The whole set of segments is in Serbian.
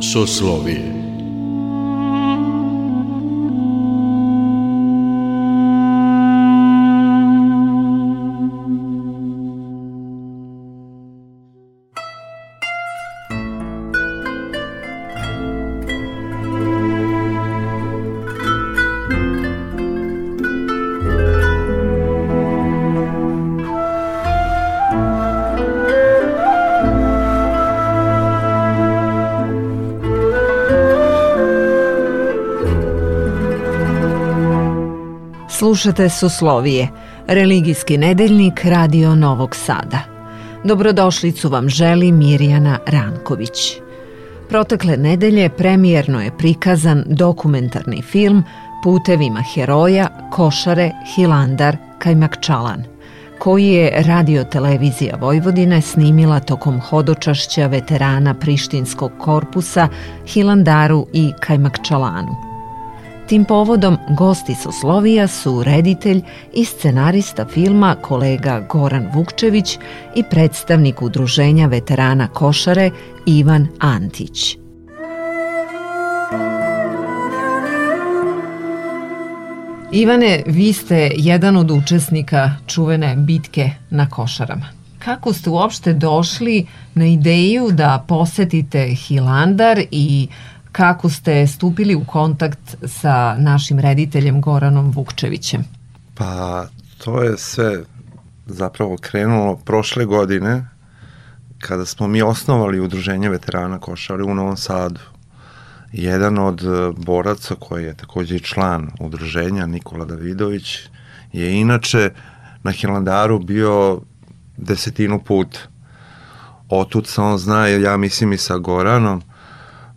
Soslovije Slušate Suslovije, religijski nedeljnik Radio Novog Sada. Dobrodošlicu vam želi Mirjana Ranković. Protekle nedelje premijerno je prikazan dokumentarni film Putevima heroja, Košare, Hilandar, Kajmakčalan, koji je Radio Televizija Vojvodine snimila tokom hodočašća veterana Prištinskog korpusa Hilandaru i Kajmakčalanu. Tim povodom gosti Soslovija su reditelj i scenarista filma kolega Goran Vukčević i predstavnik udruženja veterana Košare Ivan Antić. Ivane, vi ste jedan od učesnika čuvene bitke na Košarama. Kako ste uopšte došli na ideju da posetite Hilandar i kako ste stupili u kontakt sa našim rediteljem Goranom Vukčevićem? Pa to je sve zapravo krenulo prošle godine kada smo mi osnovali udruženje veterana košare u Novom Sadu. Jedan od e, boraca koji je takođe i član udruženja, Nikola Davidović, je inače na Hilandaru bio desetinu puta. Otud se on zna, ja mislim i sa Goranom,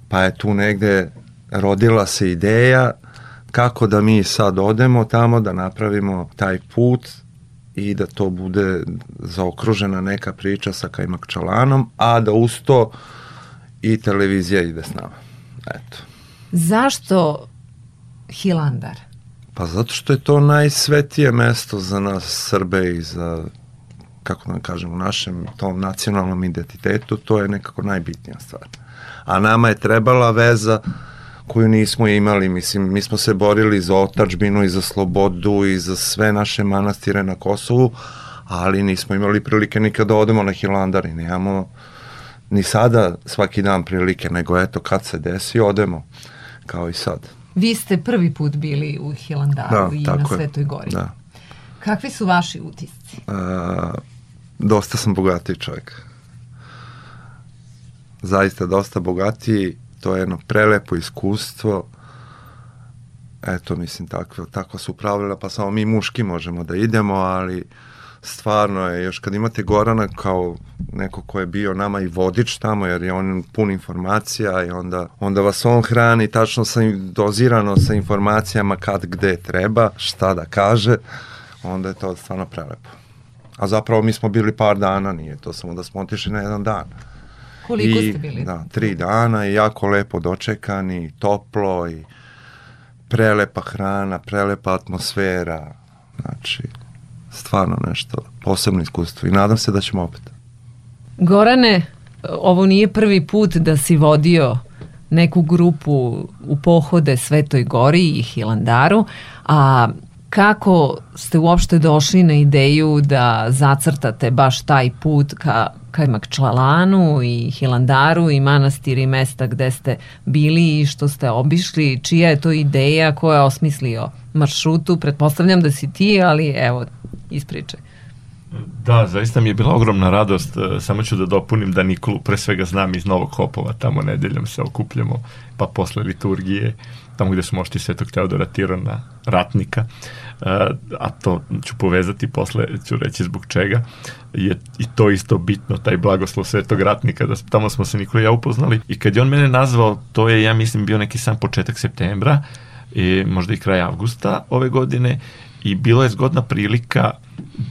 pa je tu negde rodila se ideja kako da mi sad odemo tamo da napravimo taj put i da to bude zaokružena neka priča sa Kajmakčalanom, a da uz to i televizija ide s nama. Eto. Zašto Hilandar? Pa zato što je to najsvetije mesto za nas Srbe i za kako da kažem, u našem tom nacionalnom identitetu, to je nekako najbitnija stvar a nama je trebala veza koju nismo imali, mislim, mi smo se borili za otačbinu i za slobodu i za sve naše manastire na Kosovu, ali nismo imali prilike nikada da odemo na Hilandar i nemamo ni sada svaki dan prilike, nego eto kad se desi odemo, kao i sad. Vi ste prvi put bili u Hilandaru da, i na Svetoj gori. Da. Kakvi su vaši utisci? A, dosta sam bogatiji čovjek zaista dosta bogatiji, to je jedno prelepo iskustvo, eto, mislim, takve, tako su pravila, pa samo mi muški možemo da idemo, ali stvarno je, još kad imate Gorana kao neko ko je bio nama i vodič tamo, jer je on pun informacija i onda, onda vas on hrani tačno sa, dozirano sa informacijama kad gde treba, šta da kaže, onda je to stvarno prelepo. A zapravo mi smo bili par dana, nije to samo da smo otišli na jedan dan. Koliko I, ste bili? Da, tri dana i jako lepo dočekani, toplo i prelepa hrana, prelepa atmosfera. Znači, stvarno nešto posebno iskustvo i nadam se da ćemo opet. Gorane, ovo nije prvi put da si vodio neku grupu u pohode Svetoj Gori i Hilandaru, a kako ste uopšte došli na ideju da zacrtate baš taj put ka Kajmakčlalanu i Hilandaru i manastir i mesta gde ste bili i što ste obišli, čija je to ideja, ko je osmislio maršrutu, pretpostavljam da si ti, ali evo, ispričaj. Da, zaista mi je bila ogromna radost, e, samo ću da dopunim da Nikolu pre svega znam iz Novog Hopova, tamo nedeljom se okupljamo, pa posle liturgije, tamo gde su mošti Svetog Teodora Tirona, ratnika, a to ću povezati posle, ću reći zbog čega, je i to isto bitno, taj blagoslov svetog ratnika, da tamo smo se Nikola i ja upoznali. I kad je on mene nazvao, to je, ja mislim, bio neki sam početak septembra, i možda i kraj avgusta ove godine i bilo je zgodna prilika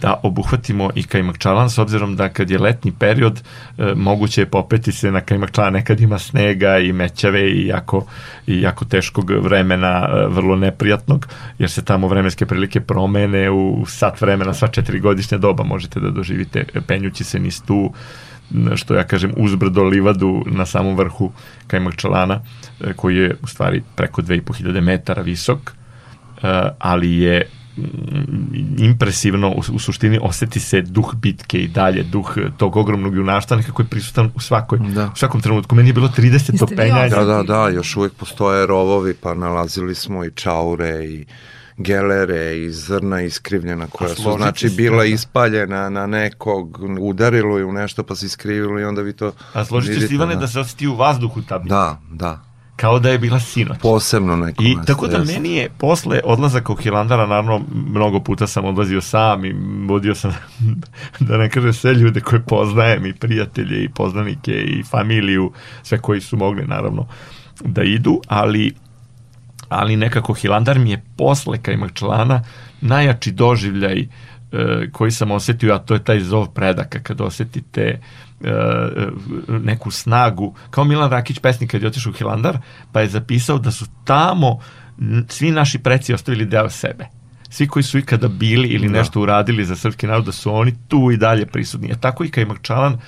da obuhvatimo i Kajmakčalan s obzirom da kad je letnji period e, moguće je popeti se na Kajmakčalan nekad ima snega i mećave i jako, i jako teškog vremena e, vrlo neprijatnog jer se tamo vremenske prilike promene u sat vremena sva četiri godišnja doba možete da doživite penjući se niz tu što ja kažem uzbrdo livadu na samom vrhu Kajmakčalana e, koji je u stvari preko 2500 metara visok ali je impresivno, u, u suštini oseti se duh bitke i dalje, duh tog ogromnog junaštva, nekako je prisutan u svakoj, da. u svakom trenutku. Meni je bilo 30 stopenja. Da, da, da, još uvek postoje rovovi, pa nalazili smo i čaure i gelere i zrna iskrivljena koja su znači bila da. ispaljena na nekog, udarilo je u nešto pa se iskrivilo i onda vi to A složit ćeš Ivane da. da se osjeti u vazduhu ta bitka. Da, da kao da je bila sinoć. Posebno neko I tako da meni je posle odlazaka u Hilandara, naravno mnogo puta sam odlazio sam i vodio sam, da ne kažem sve ljude koje poznajem i prijatelje i poznanike i familiju, sve koji su mogli naravno da idu, ali ali nekako Hilandar mi je posle člana najjači doživljaj e, koji sam osetio, a to je taj zov predaka, kad osetite E, neku snagu, kao Milan Rakić pesnik kad je otišao u Hilandar, pa je zapisao da su tamo svi naši preci ostavili deo sebe. Svi koji su ikada bili ili da. nešto uradili za srpski narod, da su oni tu i dalje prisutni. A tako i Kajmakčalan,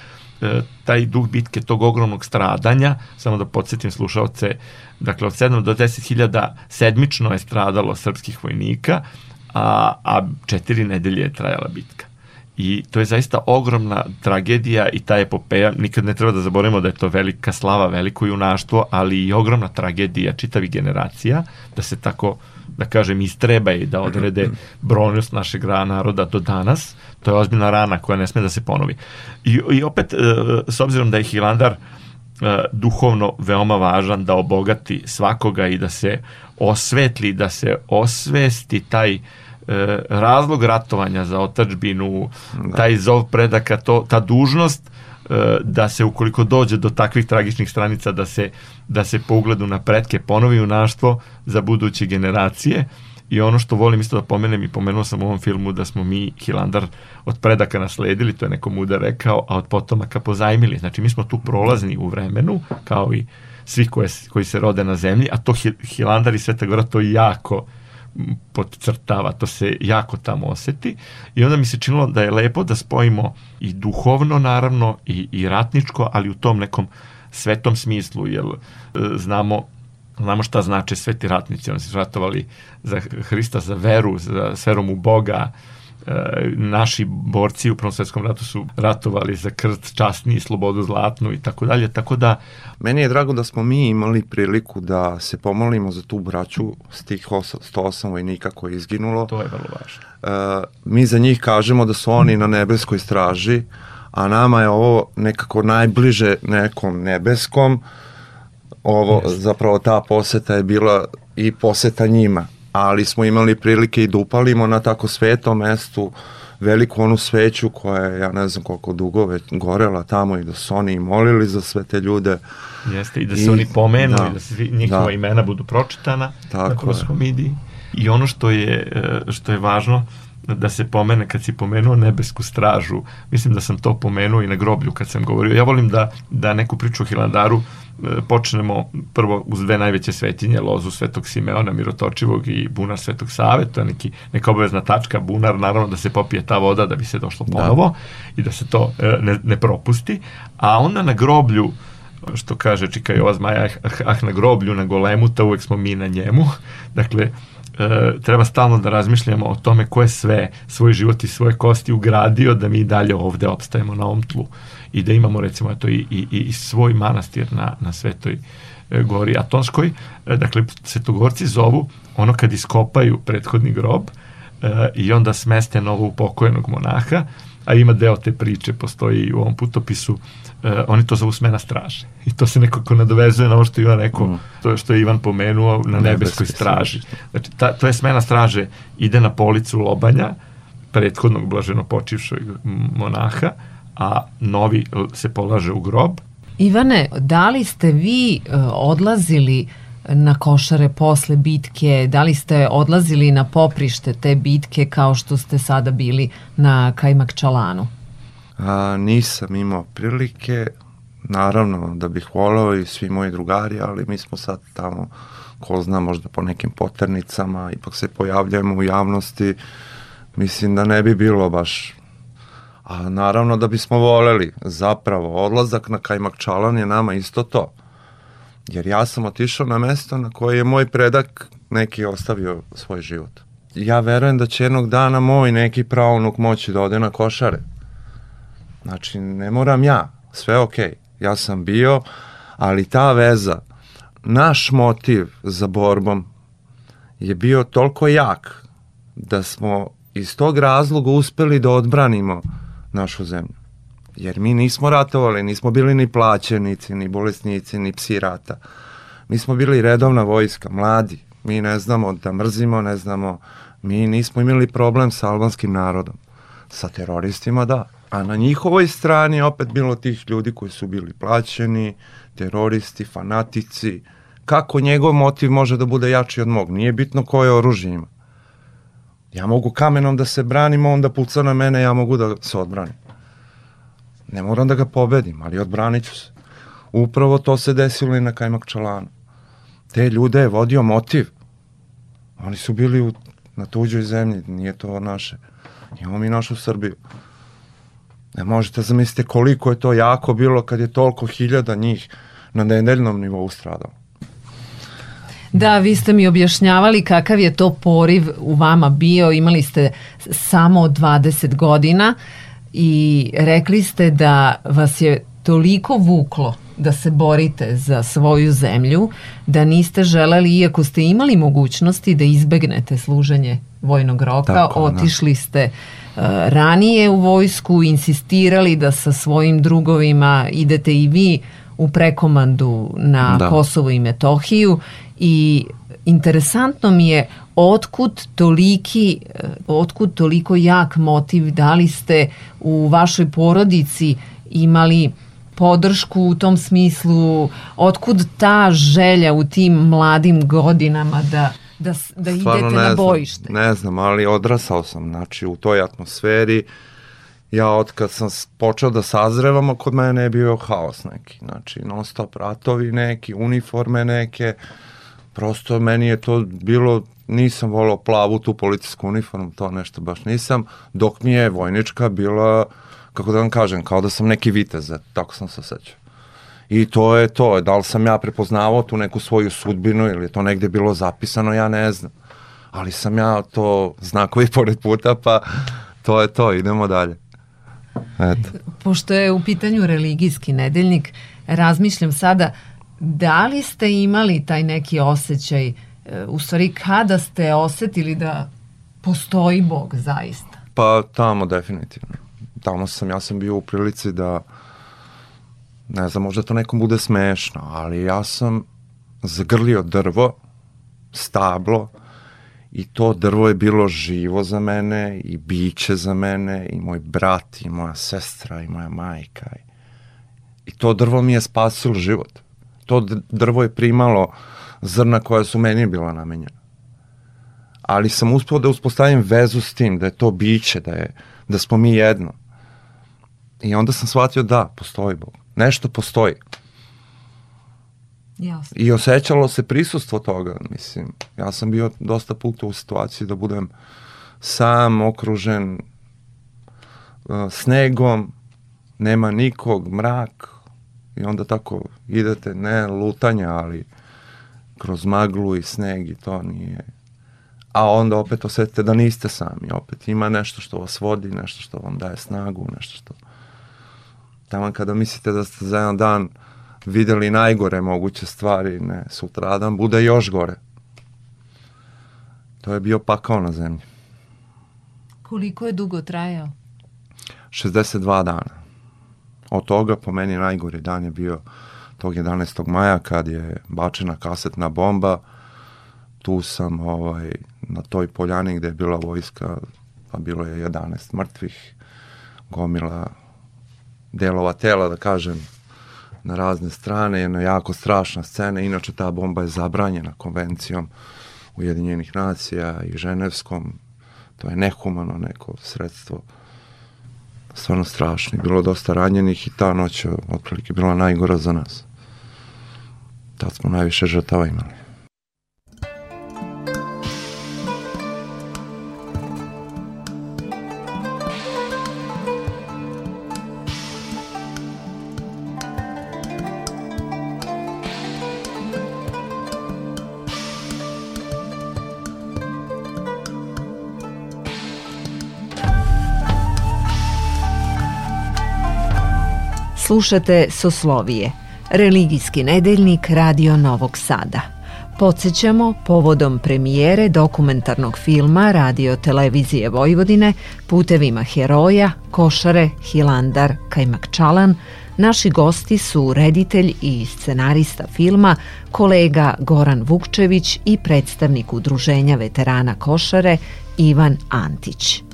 e, taj duh bitke, tog ogromnog stradanja, samo da podsjetim slušalce, dakle od 7 do 10 hiljada sedmično je stradalo srpskih vojnika, a, a četiri nedelje je trajala bitka. I to je zaista ogromna tragedija i ta epopeja, nikad ne treba da zaboravimo da je to velika slava, veliko junaštvo, ali i ogromna tragedija čitavi generacija, da se tako, da kažem, istreba i da odrede brojnost našeg naroda do danas. To je ozbiljna rana koja ne sme da se ponovi. I, i opet, e, s obzirom da je Hilandar e, duhovno veoma važan da obogati svakoga i da se osvetli, da se osvesti taj uh, e, razlog ratovanja za otačbinu, da. taj zov predaka, to, ta dužnost e, da se ukoliko dođe do takvih tragičnih stranica da se, da se po ugledu na pretke ponovi unaštvo za buduće generacije i ono što volim isto da pomenem i pomenuo sam u ovom filmu da smo mi Hilandar od predaka nasledili, to je neko muda rekao, a od potomaka pozajmili. Znači mi smo tu prolazni u vremenu, kao i svi koje, koji se rode na zemlji, a to Hilandar i Sveta Gora to jako podcrtava, to se jako tamo oseti i onda mi se činilo da je lepo da spojimo i duhovno naravno i, i ratničko, ali u tom nekom svetom smislu, jer e, znamo znamo šta znače sveti ratnici, oni su ratovali za Hrista, za veru, za sverom u Boga, E, naši borci u Prvom svetskom ratu su ratovali za krt časni slobodu zlatnu i tako dalje, tako da... Meni je drago da smo mi imali priliku da se pomolimo za tu braću s tih 108 vojnika koji je izginulo. To je vrlo važno. Uh, mi za njih kažemo da su oni na nebeskoj straži, a nama je ovo nekako najbliže nekom nebeskom, ovo Jeste. zapravo ta poseta je bila i poseta njima ali smo imali prilike i da upalimo na tako svetom mestu veliku onu sveću koja je, ja ne znam koliko dugo već gorela tamo i da su oni molili za sve te ljude. Jeste, i da se I, oni pomenu da, i da se njihova da. imena budu pročitana Tako na Koskomidiji. I ono što je, e, što je važno, da se pomene kad si pomenuo nebesku stražu. Mislim da sam to pomenuo i na groblju kad sam govorio. Ja volim da, da neku priču o Hilandaru počnemo prvo uz dve najveće svetinje, lozu Svetog Simeona Mirotočivog i bunar Svetog Save, to je neki, neka obavezna tačka, bunar, naravno da se popije ta voda da bi se došlo da. ponovo da. i da se to e, ne, ne propusti, a onda na groblju što kaže Čika Jova Zmaja, ah, ah na groblju, na golemu, to uvek smo mi na njemu. Dakle, e, treba stalno da razmišljamo o tome ko je sve svoj život i svoje kosti ugradio da mi dalje ovde opstajemo na ovom tlu i da imamo recimo to i, i, i svoj manastir na, na Svetoj e, gori Atonskoj. E, dakle, svetogorci zovu ono kad iskopaju prethodni grob e, i onda smeste novo upokojenog monaha, a ima deo te priče, postoji u ovom putopisu, e, oni to zovu smena straže. I to se nekako nadovezuje na ovo što je Ivan rekao, mm. to što je Ivan pomenuo na nebeskoj straži. Znači, ta, to je smena straže, ide na policu lobanja, prethodnog blaženo počivšoj monaha, a novi se polaže u grob. Ivane, da li ste vi e, odlazili na košare posle bitke? Da li ste odlazili na poprište te bitke kao što ste sada bili na Kajmakčalanu? A, nisam imao prilike, naravno da bih volao i svi moji drugari, ali mi smo sad tamo, ko zna, možda po nekim poternicama, ipak se pojavljujemo u javnosti, mislim da ne bi bilo baš A naravno da bismo voleli, zapravo, odlazak na Kajmakčalan je nama isto to. Jer ja sam otišao na mesto na koje je moj predak neki ostavio svoj život. Ja verujem da će jednog dana moj neki pravnuk moći da ode na košare. Znači, ne moram ja, sve okej. Okay. Ja sam bio, ali ta veza, naš motiv za borbom je bio toliko jak da smo iz tog razloga uspeli da odbranimo našu zemlju. Jer mi nismo ratovali, nismo bili ni plaćenici, ni bolesnici, ni psi rata. Mi smo bili redovna vojska, mladi. Mi ne znamo da mrzimo, ne znamo, mi nismo imali problem sa albanskim narodom. Sa teroristima da. A na njihovoj strani opet bilo tih ljudi koji su bili plaćeni, teroristi, fanatici. Kako njegov motiv može da bude jači od mog? Nije bitno koje oružje ima. Ja mogu kamenom da se branim, on da puca na mene, ja mogu da se odbranim. Ne moram da ga pobedim, ali odbranit ću se. Upravo to se desilo i na Kajmak Čalanu. Te ljude je vodio motiv. Oni su bili u, na tuđoj zemlji, nije to naše. Imamo mi našu Srbiju. Ne možete zamisliti koliko je to jako bilo kad je toliko hiljada njih na nedeljnom nivou stradalo. Da, vi ste mi objašnjavali kakav je to poriv u vama bio, imali ste samo 20 godina i rekli ste da vas je toliko vuklo da se borite za svoju zemlju, da niste želeli, iako ste imali mogućnosti da izbegnete služenje vojnog roka, Tako, da. otišli da. ste uh, ranije u vojsku, insistirali da sa svojim drugovima idete i vi u prekomandu na da. Kosovo i Metohiju i interesantno mi je otkud toliki, eh, otkud toliko jak motiv, da li ste u vašoj porodici imali podršku u tom smislu, otkud ta želja u tim mladim godinama da da, da idete ne na bojište? Znam, ne znam, ali odrasao sam, znači u toj atmosferi ja od kad sam počeo da sazrevam, kod mene je bio haos neki, znači non stop ratovi neki, uniforme neke, uh, prosto meni je to bilo, nisam volao plavu tu policijsku uniformu, to nešto baš nisam, dok mi je vojnička bila, kako da vam kažem, kao da sam neki vitez, tako sam se osjećao. I to je to, da li sam ja prepoznavao tu neku svoju sudbinu ili je to negde bilo zapisano, ja ne znam. Ali sam ja to znakovi pored puta, pa to je to, idemo dalje. Eto. Pošto je u pitanju religijski nedeljnik, razmišljam sada, Da li ste imali taj neki osjećaj, e, u stvari kada ste osetili da postoji Bog zaista? Pa tamo definitivno. Tamo sam, ja sam bio u prilici da, ne znam, možda to nekom bude smešno, ali ja sam zagrlio drvo, stablo, i to drvo je bilo živo za mene i biće za mene i moj brat i moja sestra i moja majka. I to drvo mi je spasilo život to drvo je primalo zrna koja su meni bila namenjena. Ali sam uspio da uspostavim vezu s tim, da je to biće, da, je, da smo mi jedno. I onda sam shvatio da, postoji Bog. Nešto postoji. Jasno. I osjećalo se prisustvo toga, mislim. Ja sam bio dosta puta u situaciji da budem sam, okružen uh, snegom, nema nikog, mrak, I onda tako idete, ne lutanja, ali kroz maglu i sneg i to nije... A onda opet osetite da niste sami, opet ima nešto što vas vodi, nešto što vam daje snagu, nešto što... Tamo kada mislite da ste za jedan dan videli najgore moguće stvari, ne, sutradan bude još gore. To je bio pakao na zemlji. Koliko je dugo trajao? 62 dana. Od toga po meni najgori dan je bio tog 11. maja kad je bačena kasetna bomba. Tu sam ovaj, na toj poljani gde je bila vojska, pa bilo je 11 mrtvih, gomila delova tela, da kažem, na razne strane, jedna jako strašna scena, inače ta bomba je zabranjena konvencijom Ujedinjenih nacija i Ženevskom, to je nehumano neko sredstvo, stvarno strašno, bilo dosta ranjenih i ta noć je otprilike bila najgora za nas. Tad smo najviše žrtava imali. Slušate Soslovije, religijski nedeljnik Radio Novog Sada. Podsećamo povodom premijere dokumentarnog filma Radio Televizije Vojvodine Putevima heroja, Košare, Hilandar, Kajmakčalan, Naši gosti su reditelj i scenarista filma, kolega Goran Vukčević i predstavnik Udruženja veterana Košare Ivan Antić.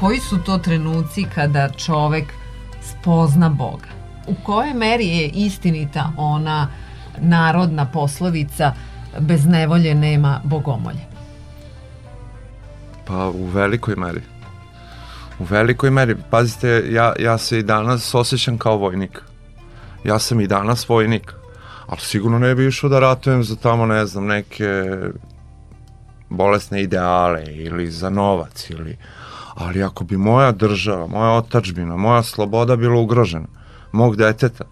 Koji su to trenuci kada čovek spozna Boga? U kojoj meri je istinita ona narodna poslovica bez nevolje nema bogomolje? Pa u velikoj meri. U velikoj meri. Pazite, ja, ja se i danas osjećam kao vojnik. Ja sam i danas vojnik. Ali sigurno ne bi išao da ratujem za tamo, ne znam, neke bolesne ideale ili za novac ili ali ako bi moja država, moja otačbina, moja sloboda bila ugrožena, mog deteta,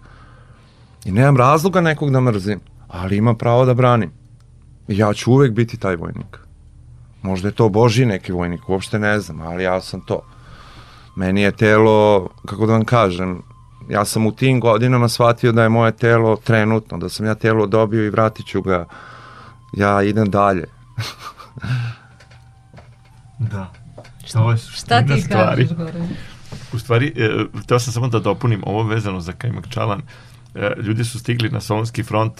i nemam razloga nekog da mrzim, ali ima pravo da branim. I ja ću uvek biti taj vojnik. Možda je to Boži neki vojnik, uopšte ne znam, ali ja sam to. Meni je telo, kako da vam kažem, ja sam u tim godinama shvatio da je moje telo trenutno, da sam ja telo dobio i vratit ću ga. Ja idem dalje. da. Ovo je Šta ti stvari. kažeš, Gore? U stvari, e, hteo sam samo da dopunim ovo vezano za Kajmak Čalan. E, ljudi su stigli na Solonski front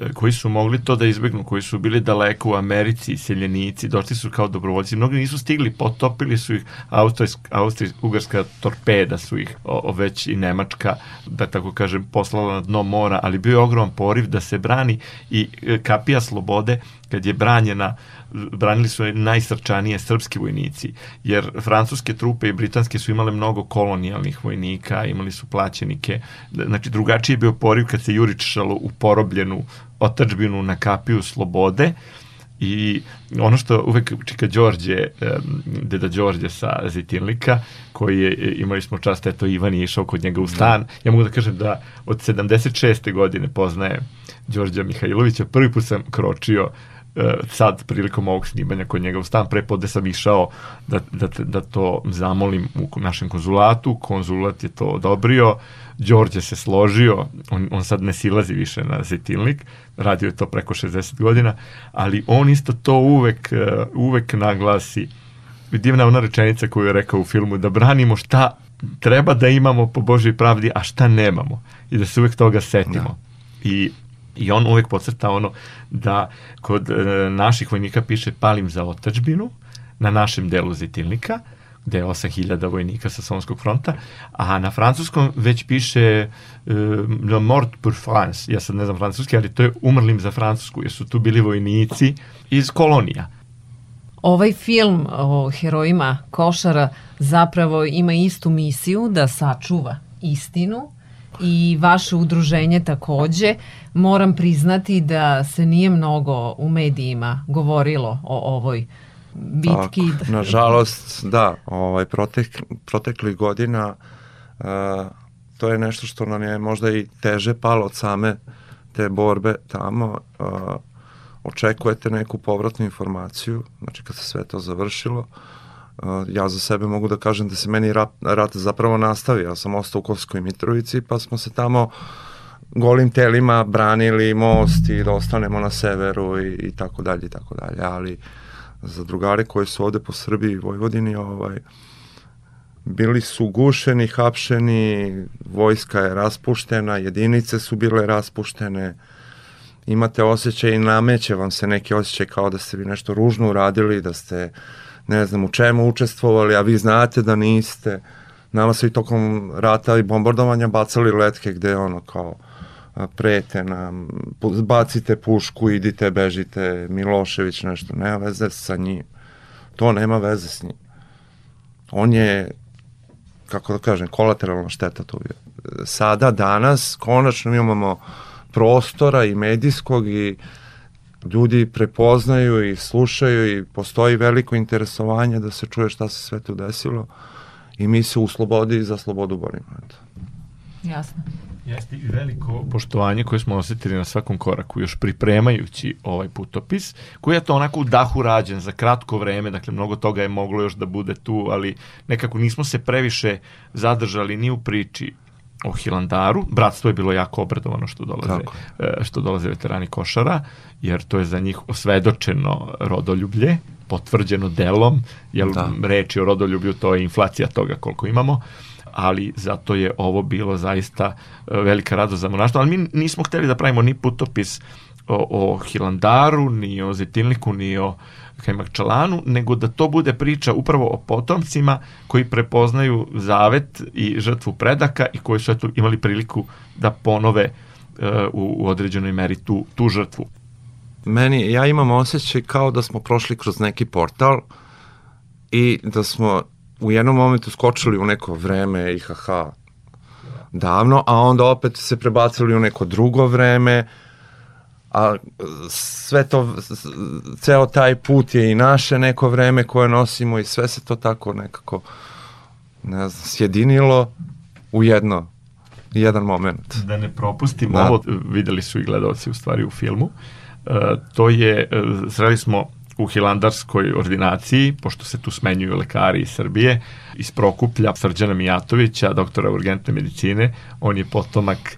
e, koji su mogli to da izbegnu, koji su bili daleko u Americi, seljenici, došli su kao dobrovoljci, mnogi nisu stigli, potopili su ih Austrijs-Ugarska torpeda su ih o, o, već i Nemačka, da tako kažem, poslala na dno mora, ali bio je ogroman poriv da se brani i e, kapija slobode kad je branjena branili su najsrčanije srpski vojnici, jer francuske trupe i britanske su imale mnogo kolonijalnih vojnika, imali su plaćenike, znači drugačiji je bio poriv kad se juričalo u porobljenu otačbinu na kapiju slobode, I ono što uvek čika Đorđe, deda Đorđe sa Zitinlika, koji je, imali smo čast, eto Ivan je išao kod njega u stan. Da. Ja mogu da kažem da od 76. godine poznaje Đorđa Mihajlovića. Prvi put sam kročio E, sad prilikom ovog snimanja kod njega u stan, prepode sam išao da, da, da to zamolim u našem konzulatu, konzulat je to odobrio, Đorđe se složio, on, on sad ne silazi više na zetilnik, radio je to preko 60 godina, ali on isto to uvek, e, uvek naglasi. Divna ona rečenica koju je rekao u filmu, da branimo šta treba da imamo po Božoj pravdi, a šta nemamo. I da se uvek toga setimo. Da. I I on uvek podcrta ono da kod e, naših vojnika piše palim za otačbinu na našem delu Zitilnika, gde je 8000 vojnika sa Solonskog fronta, a na francuskom već piše e, Le mort pour France, ja sad ne znam francuski, ali to je umrlim za Francusku, jer su tu bili vojnici iz kolonija. Ovaj film o herojima Košara zapravo ima istu misiju da sačuva istinu i vaše udruženje takođe. Moram priznati da se nije mnogo u medijima govorilo o ovoj bitki. Tako, nažalost, da, ovaj, protek, protekli godina uh, to je nešto što nam je možda i teže palo od same te borbe tamo. Uh, očekujete neku povratnu informaciju, znači kad se sve to završilo, uh, ja za sebe mogu da kažem da se meni rat, rat zapravo nastavio. Ja sam ostao u Kosovskoj Mitrovici pa smo se tamo golim telima branili most i da ostanemo na severu i, i tako dalje i tako dalje. Ali za drugare koji su ovde po Srbiji i Vojvodini, ovaj, bili su gušeni, hapšeni, vojska je raspuštena, jedinice su bile raspuštene, imate osjećaj i nameće vam se neki osjećaj kao da ste vi nešto ružno uradili, da ste ne znam u čemu učestvovali, a vi znate da niste. Nama su i tokom rata i bombardovanja bacali letke gde ono kao prete nam, bacite pušku, idite, bežite, Milošević nešto, nema veze sa njim. To nema veze s njim. On je, kako da kažem, kolateralna šteta tu. Sada, danas, konačno imamo prostora i medijskog i ljudi prepoznaju i slušaju i postoji veliko interesovanje da se čuje šta se sve tu desilo i mi se u slobodi za slobodu borimo. Eto. Jasno. Jeste i veliko poštovanje koje smo osetili na svakom koraku, još pripremajući ovaj putopis, koji je to onako u dahu rađen za kratko vreme, dakle mnogo toga je moglo još da bude tu, ali nekako nismo se previše zadržali ni u priči o Hilandaru. Bratstvo je bilo jako obradovano što dolaze, Tako. E, što dolaze veterani košara, jer to je za njih osvedočeno rodoljublje, potvrđeno delom, jer da. reči o rodoljublju to je inflacija toga koliko imamo ali zato je ovo bilo zaista e, velika radost za monaštvo, ali mi nismo hteli da pravimo ni putopis o, o Hilandaru, ni o Zetilniku, ni o Kajmakčalanu, nego da to bude priča upravo o potomcima koji prepoznaju zavet i žrtvu predaka i koji su eto imali priliku da ponove uh, u, u određenoj meri tu, tu žrtvu. Meni, ja imam osjećaj kao da smo prošli kroz neki portal i da smo u jednom momentu skočili u neko vreme IHH davno, a onda opet se prebacili u neko drugo vreme, a sve to, ceo taj put je i naše neko vreme koje nosimo i sve se to tako nekako, ne znam, sjedinilo u jedno, jedan moment. Da ne propustimo da. ovo, videli su i gledalci u stvari u filmu, uh, to je, uh, sreli smo u Hilandarskoj ordinaciji, pošto se tu smenjuju lekari iz Srbije, iz Prokuplja, Srđana Mijatovića, doktora urgentne medicine, on je potomak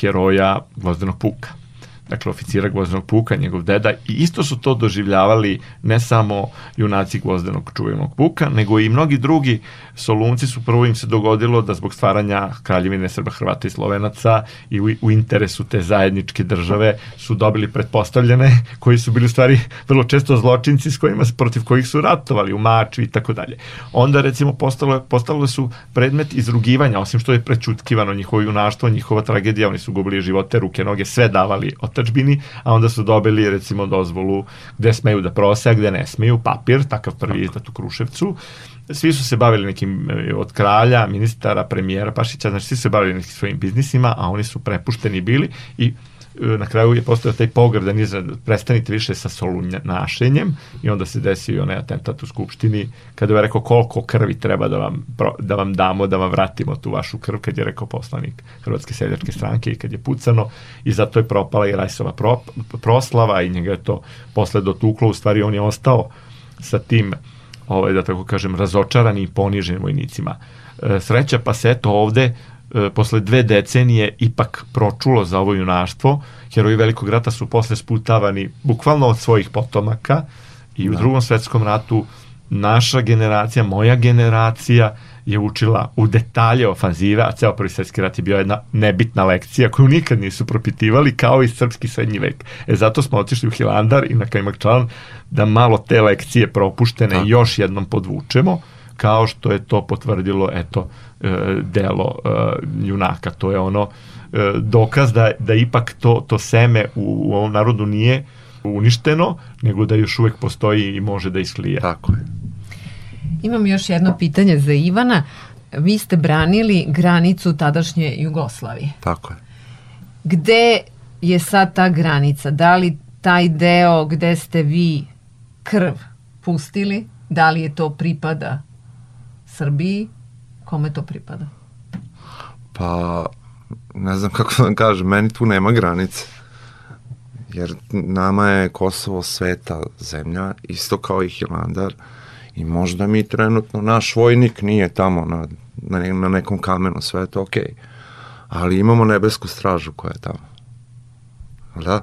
heroja gvozdenog puka dakle oficira gvozdenog puka, njegov deda i isto su to doživljavali ne samo junaci gvozdenog čuvenog puka, nego i mnogi drugi solunci su prvo im se dogodilo da zbog stvaranja kraljevine Srba, Hrvata i Slovenaca i u, u interesu te zajedničke države su dobili pretpostavljene koji su bili u stvari vrlo često zločinci s kojima, protiv kojih su ratovali u maču i tako dalje. Onda recimo postalo, postalo su predmet izrugivanja, osim što je prećutkivano njihovo junaštvo, njihova tragedija, oni su gubili živote, ruke, noge, sve davali otačbini, a onda su dobili recimo dozvolu gde smeju da prose, a gde ne smeju, papir, takav prvi izdat u Kruševcu. Svi su se bavili nekim e, od kralja, ministara, premijera Pašića, znači svi su se bavili nekim svojim biznisima, a oni su prepušteni bili i na kraju je postao taj pogrdan izrad, prestanite više sa solunjašenjem i onda se desio i onaj atentat u Skupštini kada je rekao koliko krvi treba da vam, da vam damo, da vam vratimo tu vašu krv, kad je rekao poslanik Hrvatske seljačke stranke i kad je pucano i zato je propala i Rajsova pro, proslava i njega je to posle dotuklo, u stvari on je ostao sa tim, ovaj, da tako kažem, razočarani i poniženi vojnicima. E, sreća pa se eto ovde e, posle dve decenije ipak pročulo za ovo junaštvo. Heroji Velikog rata su posle sputavani bukvalno od svojih potomaka i u da. drugom svetskom ratu naša generacija, moja generacija je učila u detalje ofanzive, a ceo prvi svetski rat je bio jedna nebitna lekcija koju nikad nisu propitivali, kao i srpski srednji vek. E zato smo otišli u Hilandar i na Kajmakčalan da malo te lekcije propuštene da. još jednom podvučemo, kao što je to potvrdilo, eto, delo e, junaka. To je ono e, dokaz da, da ipak to, to seme u, u ovom narodu nije uništeno, nego da još uvek postoji i može da isklije. Tako je. Imam još jedno pitanje za Ivana. Vi ste branili granicu tadašnje Jugoslavije. Tako je. Gde je sad ta granica? Da li taj deo gde ste vi krv pustili, da li je to pripada Srbiji Kome to pripada? Pa, ne znam kako da vam kažem, meni tu nema granice. Jer nama je Kosovo sveta zemlja, isto kao i Hilandar. I možda mi trenutno, naš vojnik nije tamo na, na, na nekom kamenu, sve je to okej. Okay. Ali imamo nebesku stražu koja je tamo. Da?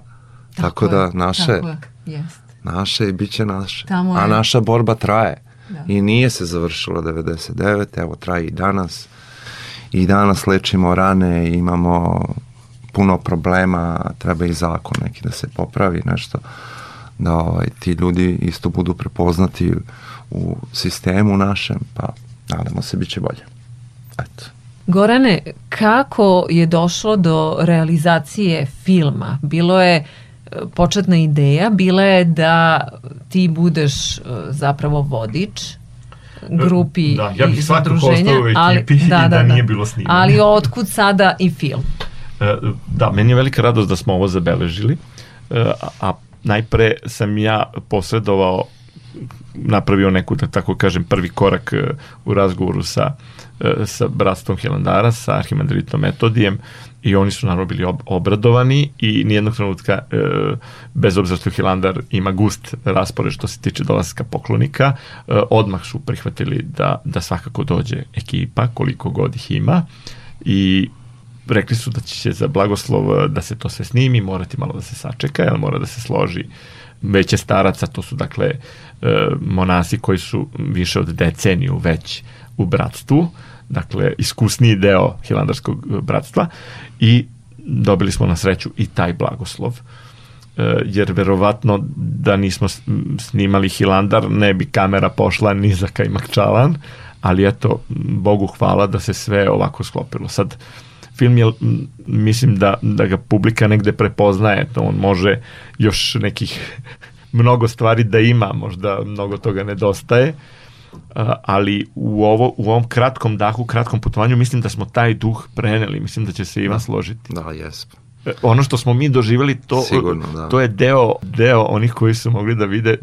Tako, tako da, naše... Tako je, jest. Naše i bit će naše. Tamo A je. naša borba traje. Da. I nije se završila 99. Evo, traje i danas. I danas lečimo rane, imamo puno problema, treba i zakon neki da se popravi, nešto da ovaj, ti ljudi isto budu prepoznati u sistemu našem, pa nadamo se bit će bolje. Eto. Gorane, kako je došlo do realizacije filma? Bilo je e, početna ideja, bila je da ti budeš e, zapravo vodič grupi Da, ja bih svakako ostao u ekipi i da nije bilo snimanja. Ali otkud sada i film? E, Da, meni je velika radost da smo ovo zabeležili, E, a, najpre sam ja posredovao napravio neku, da tako kažem, prvi korak u razgovoru sa, sa bratstvom Hilandara, sa Arhimandritom Metodijem i oni su naravno bili ob obradovani i nijednog trenutka, e, bez obzira što Hilandar ima gust raspored što se tiče dolaska poklonika, e, odmah su prihvatili da, da svakako dođe ekipa, koliko god ih ima. I rekli su da će za blagoslov da se to sve snimi, morati malo da se sačeka, jer mora da se složi veće staraca, to su dakle e, monasi koji su više od deceniju već u bratstvu, dakle iskusniji deo hilandarskog e, bratstva i dobili smo na sreću i taj blagoslov E, jer verovatno da nismo snimali Hilandar ne bi kamera pošla ni za Kajmakčalan ali eto Bogu hvala da se sve ovako sklopilo. Sad film je, mislim da, da ga publika negde prepoznaje, to on može još nekih mnogo stvari da ima, možda mnogo toga nedostaje, ali u, ovo, u ovom kratkom dahu, kratkom putovanju, mislim da smo taj duh preneli, mislim da će se Ivan složiti. Da, jesmo. E, Ono što smo mi doživjeli, to, Sigurno, da. to je deo, deo onih koji su mogli da vide, e,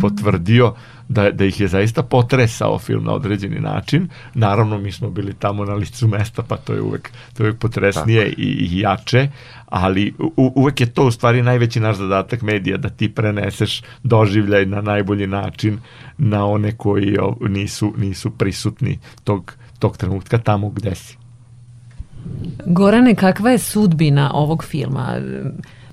potvrdio da, da ih je zaista potresao film na određeni način. Naravno, mi smo bili tamo na licu mesta, pa to je uvek, to je uvek potresnije i, i jače, ali u, uvek je to u stvari najveći naš zadatak medija, da ti preneseš doživljaj na najbolji način na one koji nisu, nisu prisutni tog, tog trenutka tamo gde si. Gorane, kakva je sudbina ovog filma?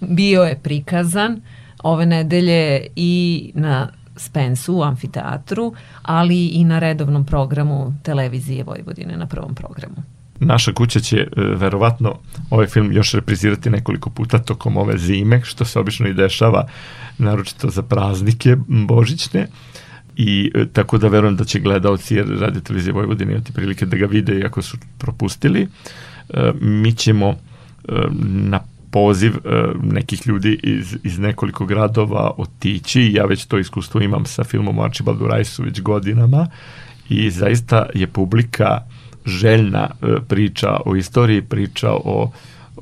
Bio je prikazan ove nedelje i na Spensu u amfiteatru, ali i na redovnom programu televizije Vojvodine na prvom programu. Naša kuća će e, verovatno ovaj film još reprizirati nekoliko puta tokom ove zime, što se obično i dešava, naročito za praznike božićne. I e, tako da verujem da će gledaoci radio televizije Vojvodine imati prilike da ga vide iako su propustili. E, mi ćemo na poziv nekih ljudi iz, iz nekoliko gradova otići. Ja već to iskustvo imam sa filmom Archibaldu Rajsu već godinama i zaista je publika željna e, priča o istoriji, priča o,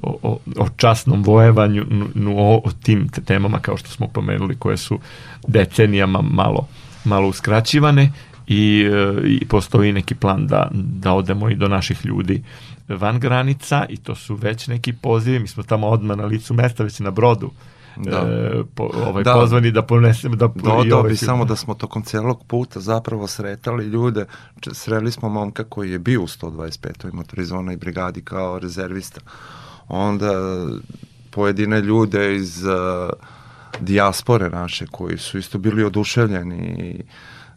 o, o, časnom vojevanju, n- n- o, o tim te- temama kao što smo pomenuli koje su decenijama malo, malo uskraćivane i, e, i postoji neki plan da, da odemo i do naših ljudi van granica i to su već neki pozivi, mi smo tamo odmah na licu mesta, već na brodu Da. e, po, ovaj, Da. pozvani da ponesemo da Dodao ovaj bi film. samo da smo tokom celog puta zapravo sretali ljude. Sreli smo momka koji je bio u 125. motorizovanoj brigadi kao rezervista. Onda pojedine ljude iz uh, dijaspore naše koji su isto bili oduševljeni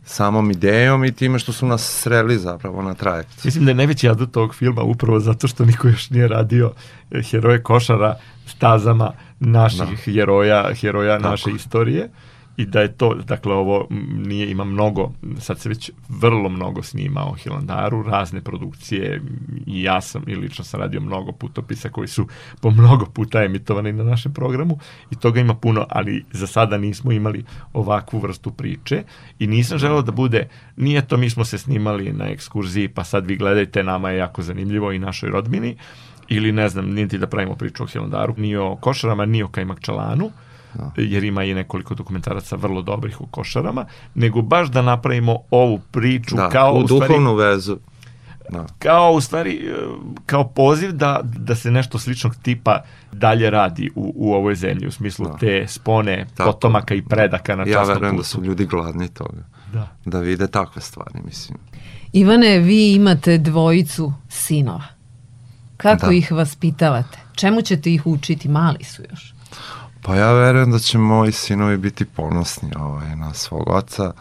samom idejom i time što su nas sreli zapravo na trajektu. Mislim da je najveći adut ovog filma upravo zato što niko još nije radio eh, heroje košara stazama naših heroja, heroja Tako. naše istorije i da je to, dakle ovo nije, ima mnogo, sad se već vrlo mnogo snima o Hilandaru, razne produkcije i ja sam i lično sam radio mnogo putopisa koji su po mnogo puta emitovani na našem programu i toga ima puno, ali za sada nismo imali ovakvu vrstu priče i nisam želeo da bude, nije to mi smo se snimali na ekskurziji pa sad vi gledajte, nama je jako zanimljivo i našoj rodbini ili ne znam, niti da pravimo priču o Hilandaru, ni o košarama, ni o Kajmakčalanu, Da. jer ima i nekoliko dokumentaraca vrlo dobrih o košarama, nego baš da napravimo ovu priču Da, kao u u stvari, duhovnu vezu. Da. kao u stvari kao poziv da, da se nešto sličnog tipa dalje radi u, u ovoj zemlji u smislu Da. te spone Tako. potomaka i predaka na Ja časnom verujem putu. da su ljudi gladni toga. Da. Da vide takve stvari, mislim. Ivane, vi imate dvojicu sinova. Kako Da. ih vaspitavate? Čemu ćete ih učiti? Mali su još. Pa ja verujem da će moji sinovi biti ponosni ovaj, na svog oca,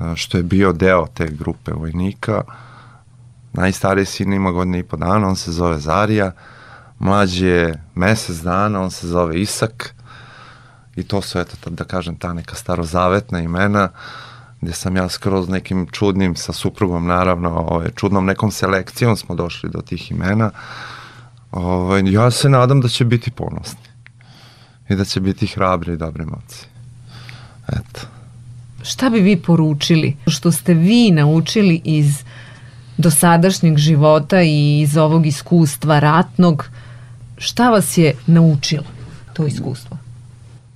e, što je bio deo te grupe vojnika. Najstariji sin ima godine i po dana, on se zove Zarija, mlađi je mesec dana, on se zove Isak i to su, eto, da kažem, ta neka starozavetna imena gde sam ja skroz nekim čudnim sa suprugom, naravno, ovaj, čudnom nekom selekcijom smo došli do tih imena. Ovaj, ja se nadam da će biti ponosni i da će biti hrabri i dobri moci. Eto. Šta bi vi poručili što ste vi naučili iz dosadašnjeg života i iz ovog iskustva ratnog? Šta vas je naučilo to iskustvo?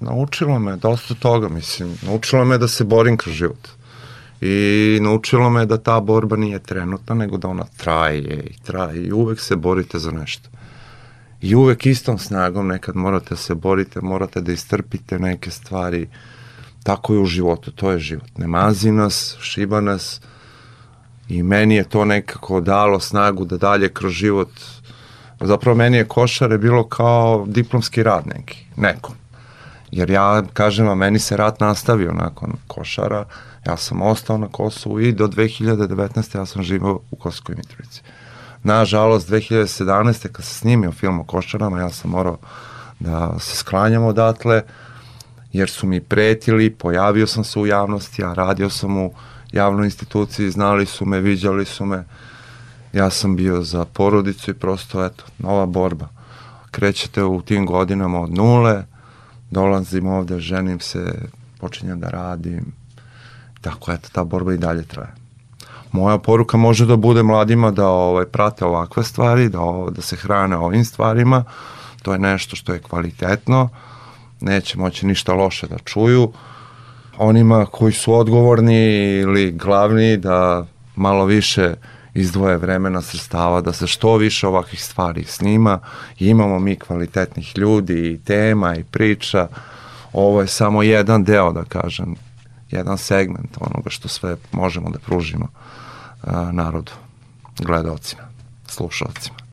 Naučilo me dosta toga, mislim. Naučilo me da se borim kroz život. I naučilo me da ta borba nije trenutna, nego da ona traje i traje i uvek se borite za nešto. I uvek istom snagom nekad morate da se borite, morate da istrpite neke stvari. Tako je u životu, to je život. Ne mazi nas, šiba nas i meni je to nekako dalo snagu da dalje kroz život zapravo meni je košare bilo kao diplomski rad neki, nekom. Jer ja, kažem vam, meni se rat nastavio nakon košara, ja sam ostao na Kosovu i do 2019. ja sam živao u Kosovskoj Mitrovici. Nažalost, 2017. kad se snimio film o košarama, ja sam morao da se sklanjam odatle, jer su mi pretili, pojavio sam se u javnosti, ja radio sam u javnoj instituciji, znali su me, viđali su me, ja sam bio za porodicu i prosto, eto, nova borba. Krećete u tim godinama od nule, dolazim ovde, ženim se, počinjem da radim, tako, eto, ta borba i dalje traje moja poruka može da bude mladima da ovaj, prate ovakve stvari, da, da se hrane ovim stvarima, to je nešto što je kvalitetno, neće moći ništa loše da čuju. Onima koji su odgovorni ili glavni da malo više izdvoje vremena sredstava da se što više ovakvih stvari snima i imamo mi kvalitetnih ljudi i tema i priča. Ovo je samo jedan deo, da kažem, jedan segment onoga što sve možemo da pružimo narodu, gledalcima, slušalcima.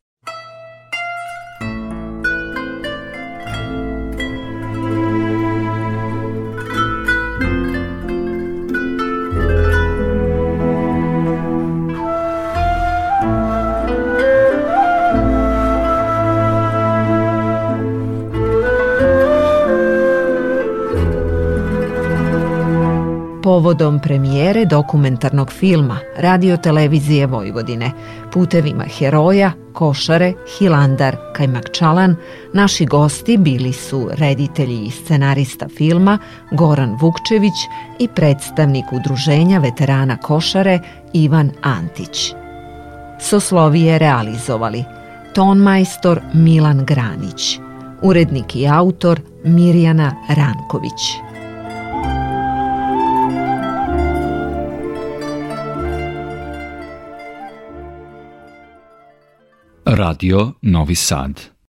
Povodom premijere dokumentarnog filma Radio Televizije Vojvodine Putevima heroja, Košare, Hilandar, Kajmakčalan, naši gosti bili su reditelji i scenarista filma Goran Vukčević i predstavnik udruženja veterana Košare Ivan Antić. Soslovije realizovali tonmajstor Milan Granić, urednik i autor Mirjana Ranković. Radio Novi Sad